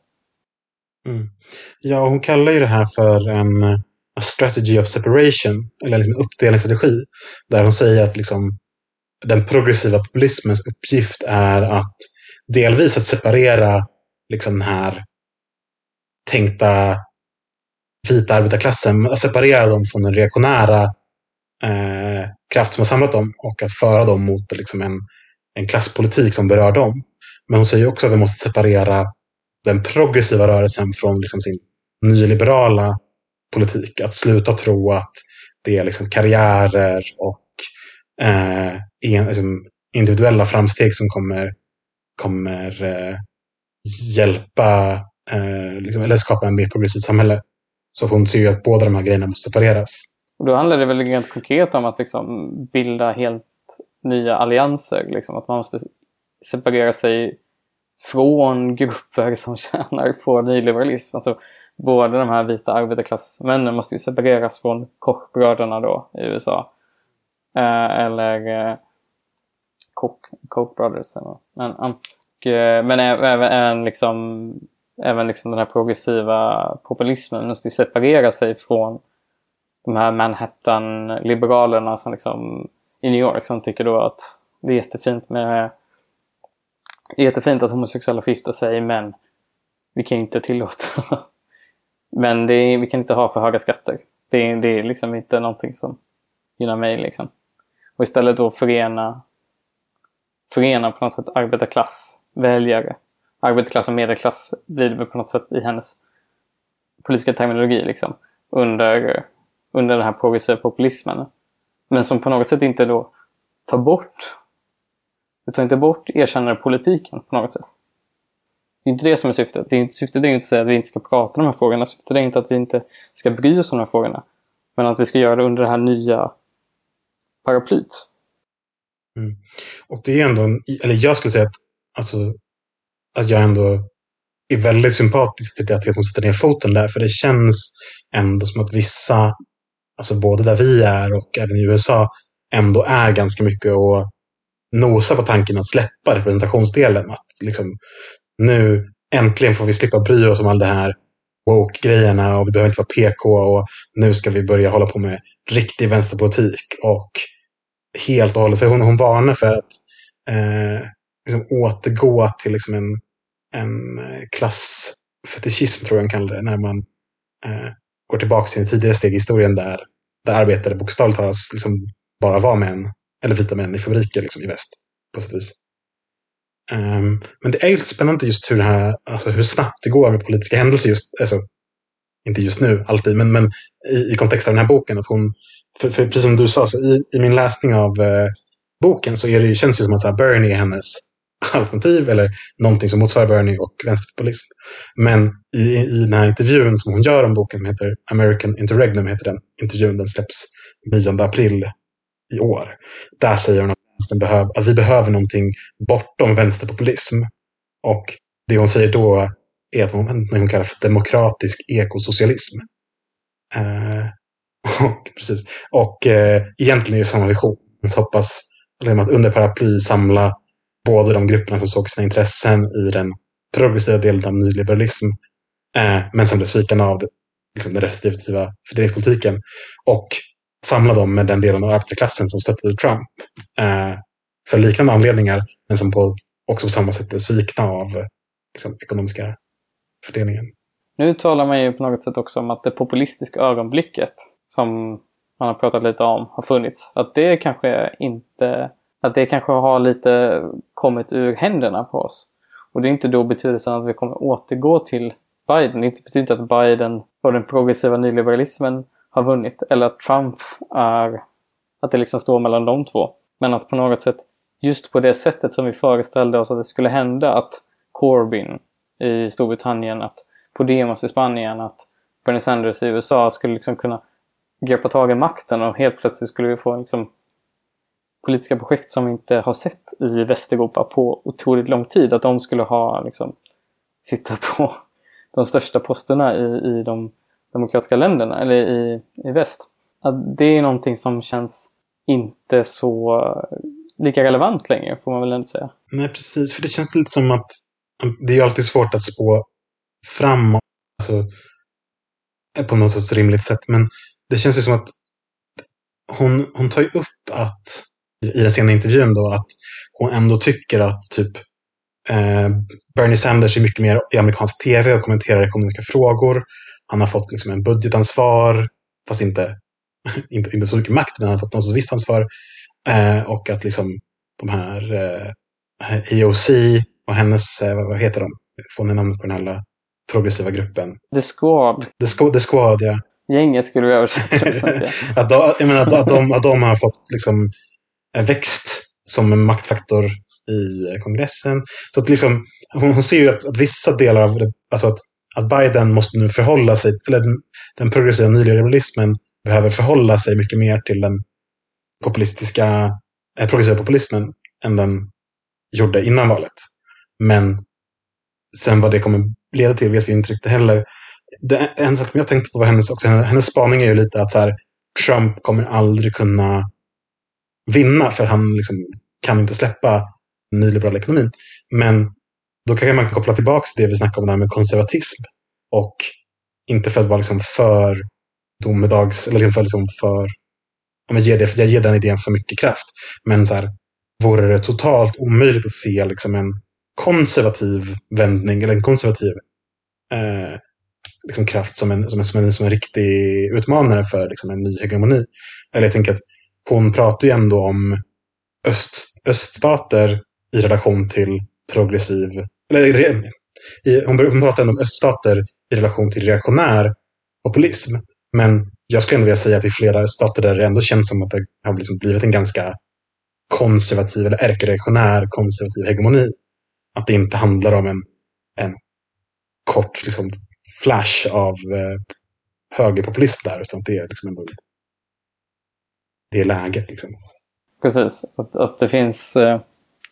Mm. Ja, hon kallar ju det här för en a strategy of separation, eller liksom en uppdelningsstrategi. Där hon säger att liksom, den progressiva populismens uppgift är att delvis att separera liksom den här tänkta vita arbetarklassen, att separera dem från den reaktionära eh, kraft som har samlat dem och att föra dem mot liksom en, en klasspolitik som berör dem. Men hon säger också att vi måste separera den progressiva rörelsen från liksom sin nyliberala politik. Att sluta tro att det är liksom karriärer och eh, en, liksom individuella framsteg som kommer, kommer eh, hjälpa eh, liksom, eller skapa en mer progressivt samhälle. Så att hon ser ju att båda de här grejerna måste separeras. Och då handlar det väl rent konkret om att liksom bilda helt nya allianser. Liksom. Att man måste separera sig från grupper som tjänar på nyliberalism. Alltså, både de här vita arbetarklassmännen måste ju separeras från Kochbröderna då i USA. Eh, eller eh, Koch, Koch Brothers. Men, eh, Eh, men även, även, liksom, även liksom den här progressiva populismen måste ju separera sig från de här Manhattan-liberalerna som liksom, i New York som tycker då att det är jättefint med det är jättefint att homosexuella får gifta sig men vi kan inte tillåta men det är, vi kan inte ha för höga skatter. Det är, det är liksom inte någonting som gynnar mig liksom. Och istället då förena förena på något sätt arbetarklass, väljare. Arbetarklass och medelklass blir det väl på något sätt i hennes politiska terminologi liksom. Under, under den här progressiva populismen. Men som på något sätt inte då tar bort det tar inte bort erkännarpolitiken på något sätt. Det är inte det som är syftet. Det är inte, syftet är inte att säga att vi inte ska prata om de här frågorna. Syftet är inte att vi inte ska bry oss om de här frågorna. Men att vi ska göra det under det här nya paraplyt. Mm. Och det är ändå, en, eller jag skulle säga att, alltså, att jag ändå är väldigt sympatisk till det att hon sätter ner foten där. För det känns ändå som att vissa, alltså både där vi är och även i USA, ändå är ganska mycket och nosa på tanken att släppa representationsdelen. Att liksom, nu äntligen får vi slippa bry oss om all det här woke-grejerna och vi behöver inte vara PK och nu ska vi börja hålla på med riktig vänsterpolitik. Och helt och hållet, för hon, hon varnar för att eh, liksom återgå till liksom en, en eh, klassfetischism, tror jag man kallar det, när man eh, går tillbaka till en tidigare steg i historien där, där arbetare bokstavligt talat liksom bara var män, eller vita män i fabriker liksom, i väst, på sätt och vis. Um, men det är ju lite spännande just hur, det här, alltså hur snabbt det går med politiska händelser. Just, alltså, inte just nu alltid, men, men i, i kontext av den här boken. Att hon, för, för precis som du sa, så i, i min läsning av eh, boken så är det, känns det som att så här, Bernie är hennes alternativ eller någonting som motsvarar Bernie och vänsterpopulism. Men i, i den här intervjun som hon gör om boken, som heter American Interregnum, heter den intervjun, den släpps 9 april i år. Där säger hon att, behöv, att vi behöver någonting bortom vänsterpopulism. Och det hon säger då är att hon, hon kallar för demokratisk ekosocialism. Eh, och, precis. och eh, egentligen är det samma vision. Så hoppas liksom att under paraply samla både de grupperna som såg sina intressen i den progressiva delen av nyliberalism, eh, men som blev svikna av liksom den restriktiva fördelningspolitiken. Och samla dem med den delen av arbetarklassen som stöttade Trump. Eh, för liknande anledningar, men som på, också på samma sätt blev svikna av liksom, ekonomiska fördelningen. Nu talar man ju på något sätt också om att det populistiska ögonblicket som man har pratat lite om har funnits. Att det kanske inte att det kanske har lite kommit ur händerna på oss. Och det är inte då betydelsen att vi kommer återgå till Biden. Det betyder inte att Biden och den progressiva nyliberalismen har vunnit. Eller att Trump är... Att det liksom står mellan de två. Men att på något sätt, just på det sättet som vi föreställde oss att det skulle hända, att Corbyn i Storbritannien, att Podemos i Spanien, att Bernie Sanders i USA skulle liksom kunna greppa tag i makten och helt plötsligt skulle vi få liksom politiska projekt som vi inte har sett i Västeuropa på otroligt lång tid. Att de skulle ha liksom, sitta på de största posterna i, i de demokratiska länderna, eller i, i väst. Att det är någonting som känns inte så eh, lika relevant längre, får man väl ändå säga. Nej, precis. För det känns lite som att det är alltid svårt att spå framåt. Alltså, på något sorts rimligt sätt. Men det känns ju som att hon, hon tar ju upp att i den sena intervjun då att hon ändå tycker att typ eh, Bernie Sanders är mycket mer i amerikansk tv och kommenterar ekonomiska frågor. Han har fått liksom en budgetansvar, fast inte, inte, inte så mycket makt, men han har fått något visst ansvar. Eh, och att liksom de här eh, EOC och hennes, eh, vad heter de? Får ni namnet på den här progressiva gruppen? The Squad. The, Squ The Squad, ja. Gänget skulle vi översätta det att, de, jag menar, att, att, de, att de har fått liksom Eh, växt som en maktfaktor i eh, kongressen. Så att liksom, hon, hon ser ju att, att, vissa delar av det, alltså att, att Biden måste nu förhålla sig, eller den, den progressiva nyliberalismen behöver förhålla sig mycket mer till den populistiska, eh, progressiva populismen än den gjorde innan valet. Men sen vad det kommer leda till vet vi inte riktigt heller. Det, en sak som jag tänkte på var hennes, också, hennes spaning är ju lite att så här, Trump kommer aldrig kunna vinna för han liksom kan inte släppa den nyliberala ekonomin. Men då kanske man kan koppla tillbaka till det vi snackade om där med konservatism. Och inte för att vara liksom för domedags, eller liksom för, liksom för jag ger, det, jag ger den idén för mycket kraft. Men så här, vore det totalt omöjligt att se liksom en konservativ vändning, eller en konservativ eh, liksom kraft som en, som, en, som, en, som en riktig utmanare för liksom en ny hegemoni. Eller jag tänker att hon pratar ju ändå om öst, öststater i relation till progressiv... Eller, i, hon, hon pratar ändå om öststater i relation till reaktionär populism. Men jag skulle ändå vilja säga att i flera stater där det ändå känns som att det har liksom blivit en ganska konservativ eller ärkereaktionär konservativ hegemoni. Att det inte handlar om en, en kort liksom, flash av eh, högerpopulism där, utan det är liksom ändå det är läget. Liksom. Precis, att, att det finns eh,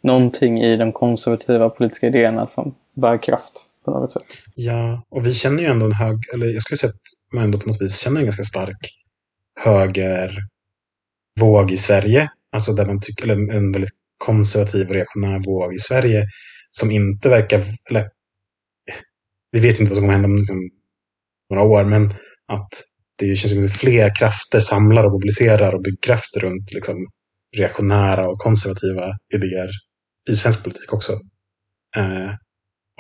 någonting i de konservativa politiska idéerna som bär kraft på något sätt. Ja, och vi känner ju ändå en hög, eller jag skulle säga att man ändå på något vis känner en ganska stark högervåg i Sverige. Alltså där man tycker, eller en väldigt konservativ och reaktionär våg i Sverige som inte verkar, eller vi vet inte vad som kommer hända om liksom, några år, men att det känns som att fler krafter samlar och mobiliserar och bygger krafter runt liksom, reaktionära och konservativa idéer i svensk politik också. Eh,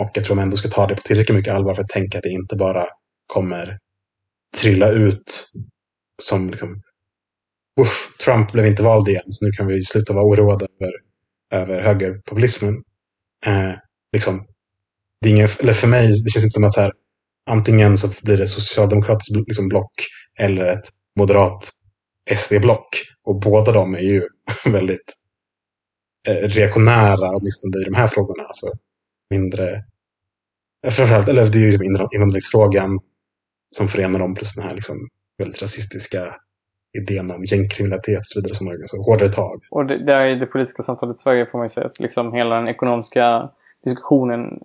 och jag tror man ändå ska ta det på tillräckligt mycket allvar för att tänka att det inte bara kommer trilla ut som liksom, Uff, Trump blev inte vald igen, så nu kan vi sluta vara oroade över, över högerpopulismen. Eh, liksom, det är ingen, eller för mig, det känns inte som att så här, antingen så blir det socialdemokratiskt liksom block eller ett moderat SD-block. Och båda de är ju väldigt eh, reaktionära, åtminstone i de här frågorna. Alltså mindre... Eh, framförallt, eller det är ju liksom invandringsfrågan som förenar dem plus den här liksom väldigt rasistiska idén om gängkriminalitet och så vidare som har så hårdare tag. Och det, där i det politiska samtalet i Sverige får man ju säga att liksom hela den ekonomiska diskussionen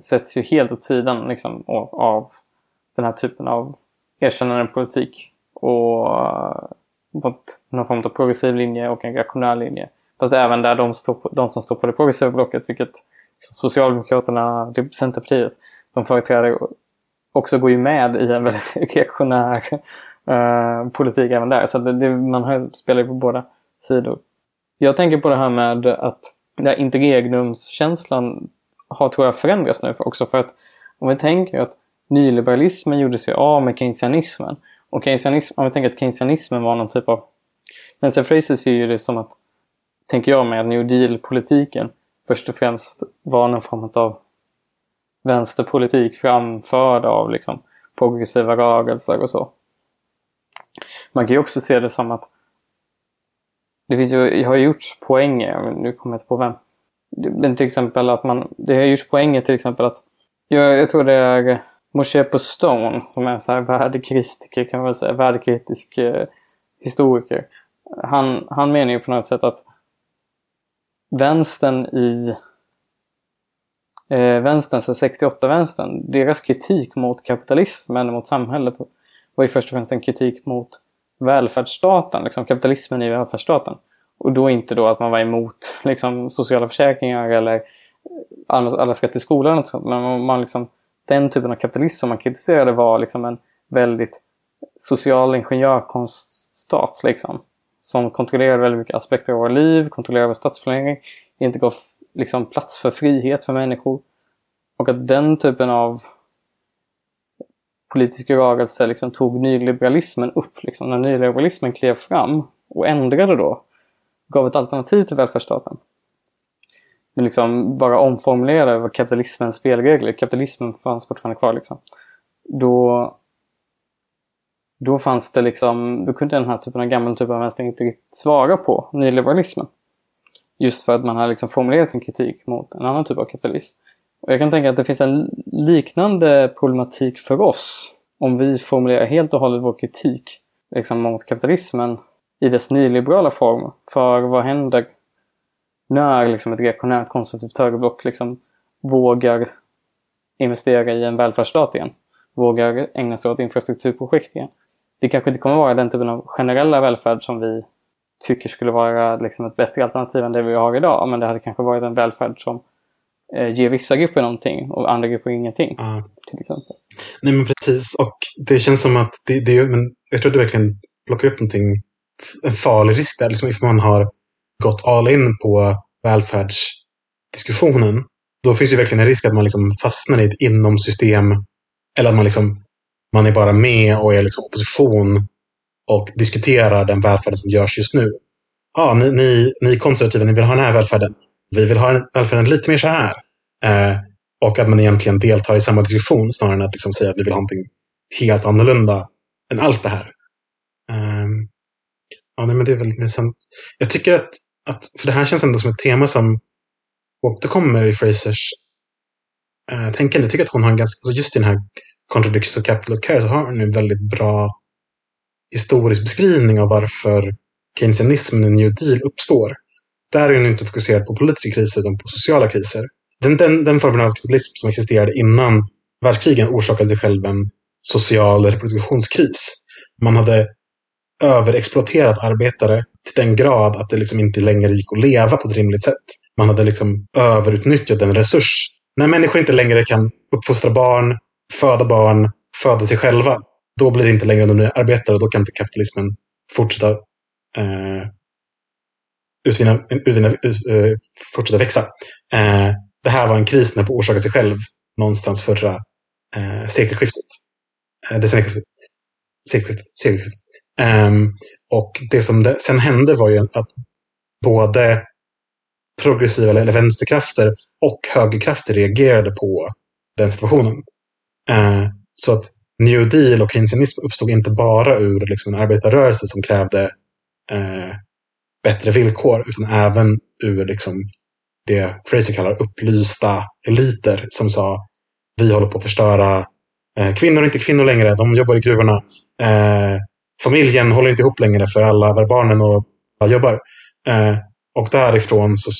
sätts ju helt åt sidan liksom, av den här typen av erkännande politik. Och eh, mot någon form av progressiv linje och en reaktionär linje. Fast även där de, står på, de som står på det progressiva blocket, vilket Socialdemokraterna, Centerpartiet, de företräder också går ju med i en väldigt reaktionär uh, politik även där. Så det, det, man har, spelar ju på båda sidor. Jag tänker på det här med att den här interregnumskänslan har tror jag förändrats nu också för att om vi tänker att nyliberalismen gjorde sig av med keynesianismen och keynesianism, om vi tänker att keynesianismen var någon typ av... Nancy Fraser ser ju det som att, tänker jag med, New Deal-politiken först och främst var någon form av vänsterpolitik framförd av liksom progressiva rörelser och så. Man kan ju också se det som att det finns ju, jag har gjorts poänger, nu kommer jag inte på vem. Men till exempel att man, det har gjorts poänger till exempel att, jag, jag tror det är Moshe på Stone som är en så här värdekritiker kan man väl säga, värdekritisk eh, historiker. Han, han menar ju på något sätt att vänstern i eh, vänstern, så 68-vänstern, deras kritik mot kapitalismen, mot samhället var ju först och främst en kritik mot välfärdsstaten, liksom kapitalismen i välfärdsstaten. Och då inte då att man var emot liksom, sociala försäkringar eller alla, alla ska till skolan och sånt. Men man liksom, den typen av kapitalism som man kritiserade var liksom en väldigt social ingenjörkonststat. Liksom, som kontrollerade väldigt mycket aspekter av våra liv, kontrollerade vår stadsplanering, inte gav liksom, plats för frihet för människor. Och att den typen av politiska rörelse liksom, tog nyliberalismen upp. Liksom, när nyliberalismen klev fram och ändrade då gav ett alternativ till välfärdsstaten. Men liksom bara omformulerade kapitalismens spelregler. Kapitalismen fanns fortfarande kvar liksom. Då, då fanns det liksom, då kunde den här typen av gammal typ av vänster inte riktigt svara på nyliberalismen. Just för att man har liksom formulerat sin kritik mot en annan typ av kapitalism. Och jag kan tänka att det finns en liknande problematik för oss om vi formulerar helt och hållet vår kritik liksom, mot kapitalismen i dess nyliberala form. För vad händer när liksom, ett reaktionärt konservativt högerblock liksom, vågar investera i en välfärdsstat igen? Vågar ägna sig åt infrastrukturprojekt igen? Det kanske inte kommer vara den typen av generella välfärd som vi tycker skulle vara liksom, ett bättre alternativ än det vi har idag. Men det hade kanske varit en välfärd som eh, ger vissa grupper någonting och andra grupper ingenting. Ja. Till exempel. Nej, men precis. Och det känns som att det, det men jag tror att du verkligen plockar upp någonting, en farlig risk där. Liksom ifall man har gått all in på välfärdsdiskussionen, då finns ju verkligen en risk att man liksom fastnar i ett inomsystem. Eller att man, liksom, man är bara med och är liksom opposition och diskuterar den välfärden som görs just nu. Ja, ni, ni, ni konservativa, ni vill ha den här välfärden. Vi vill ha den välfärden lite mer så här. Eh, och att man egentligen deltar i samma diskussion snarare än att liksom säga att vi vill ha någonting helt annorlunda än allt det här. Ja, nej, men det är väldigt intressant. Jag tycker att, att, för det här känns ändå som ett tema som återkommer i Frasers uh, tänkande. Jag tycker att hon har en ganska, alltså just i den här Contradictions of Capital Care så har hon en väldigt bra historisk beskrivning av varför keynesianismen i New Deal uppstår. Där är hon inte fokuserad på politiska kriser utan på sociala kriser. Den, den, den formen av kapitalism som existerade innan världskrigen orsakade sig själv en social reproduktionskris. Man hade överexploaterat arbetare till den grad att det liksom inte längre gick att leva på ett rimligt sätt. Man hade liksom överutnyttjat en resurs. När människor inte längre kan uppfostra barn, föda barn, föda sig själva, då blir det inte längre de nya arbetare och då kan inte kapitalismen fortsätta eh, utvinna, utvinna, ut, uh, fortsätta växa. Eh, det här var en kris när på orsakade sig själv någonstans förra eh, sekelskiftet. Eh, decennieskiftet. Sekelskiftet. sekelskiftet. Um, och det som det, sen hände var ju att både progressiva eller vänsterkrafter och högerkrafter reagerade på den situationen. Uh, så att New Deal och keynesianism uppstod inte bara ur liksom, en arbetarrörelse som krävde uh, bättre villkor, utan även ur liksom, det Fraser kallar upplysta eliter som sa vi håller på att förstöra. Eh, kvinnor är inte kvinnor längre, de jobbar i gruvorna. Eh, familjen håller inte ihop längre för alla barnen och alla jobbar. Eh, och därifrån så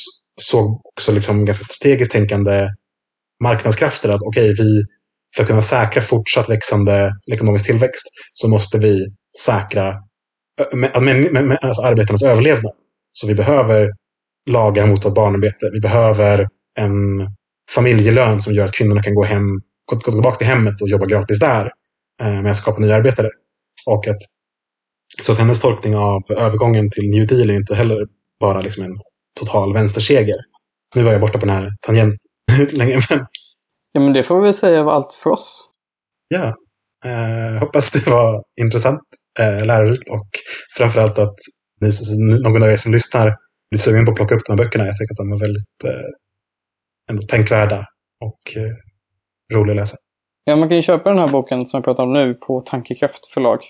såg också liksom ganska strategiskt tänkande marknadskrafter att okej, okay, vi för att kunna säkra fortsatt växande ekonomisk tillväxt så måste vi säkra alltså arbetarnas överlevnad. Så vi behöver lagar mot barnarbete. Vi behöver en familjelön som gör att kvinnorna kan gå, hem, gå, gå tillbaka till hemmet och jobba gratis där eh, med att skapa nya arbetare. Och att, så att hennes tolkning av övergången till New Deal är inte heller bara liksom en total vänsterseger. Nu var jag borta på den här tangenten länge. Men... Ja, men det får vi väl säga var allt för oss. Ja. Eh, hoppas det var intressant, eh, lärorikt och framförallt att ni, någon av er som lyssnar blir sugen på att plocka upp de här böckerna. Jag tycker att de är väldigt eh, tänkvärda och eh, roliga att läsa. Ja, man kan ju köpa den här boken som jag pratar om nu på Tankekraft förlag.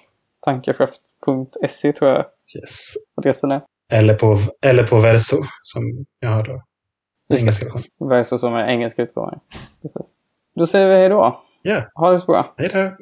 Tankekraft.se tror jag yes. adressen är. Eller på, eller på Verso som jag har då. Engelska versionen. Verso som är engelska utgåvan. Precis. Då säger vi hej då. Ja. Yeah. Ha det så bra. Hej då.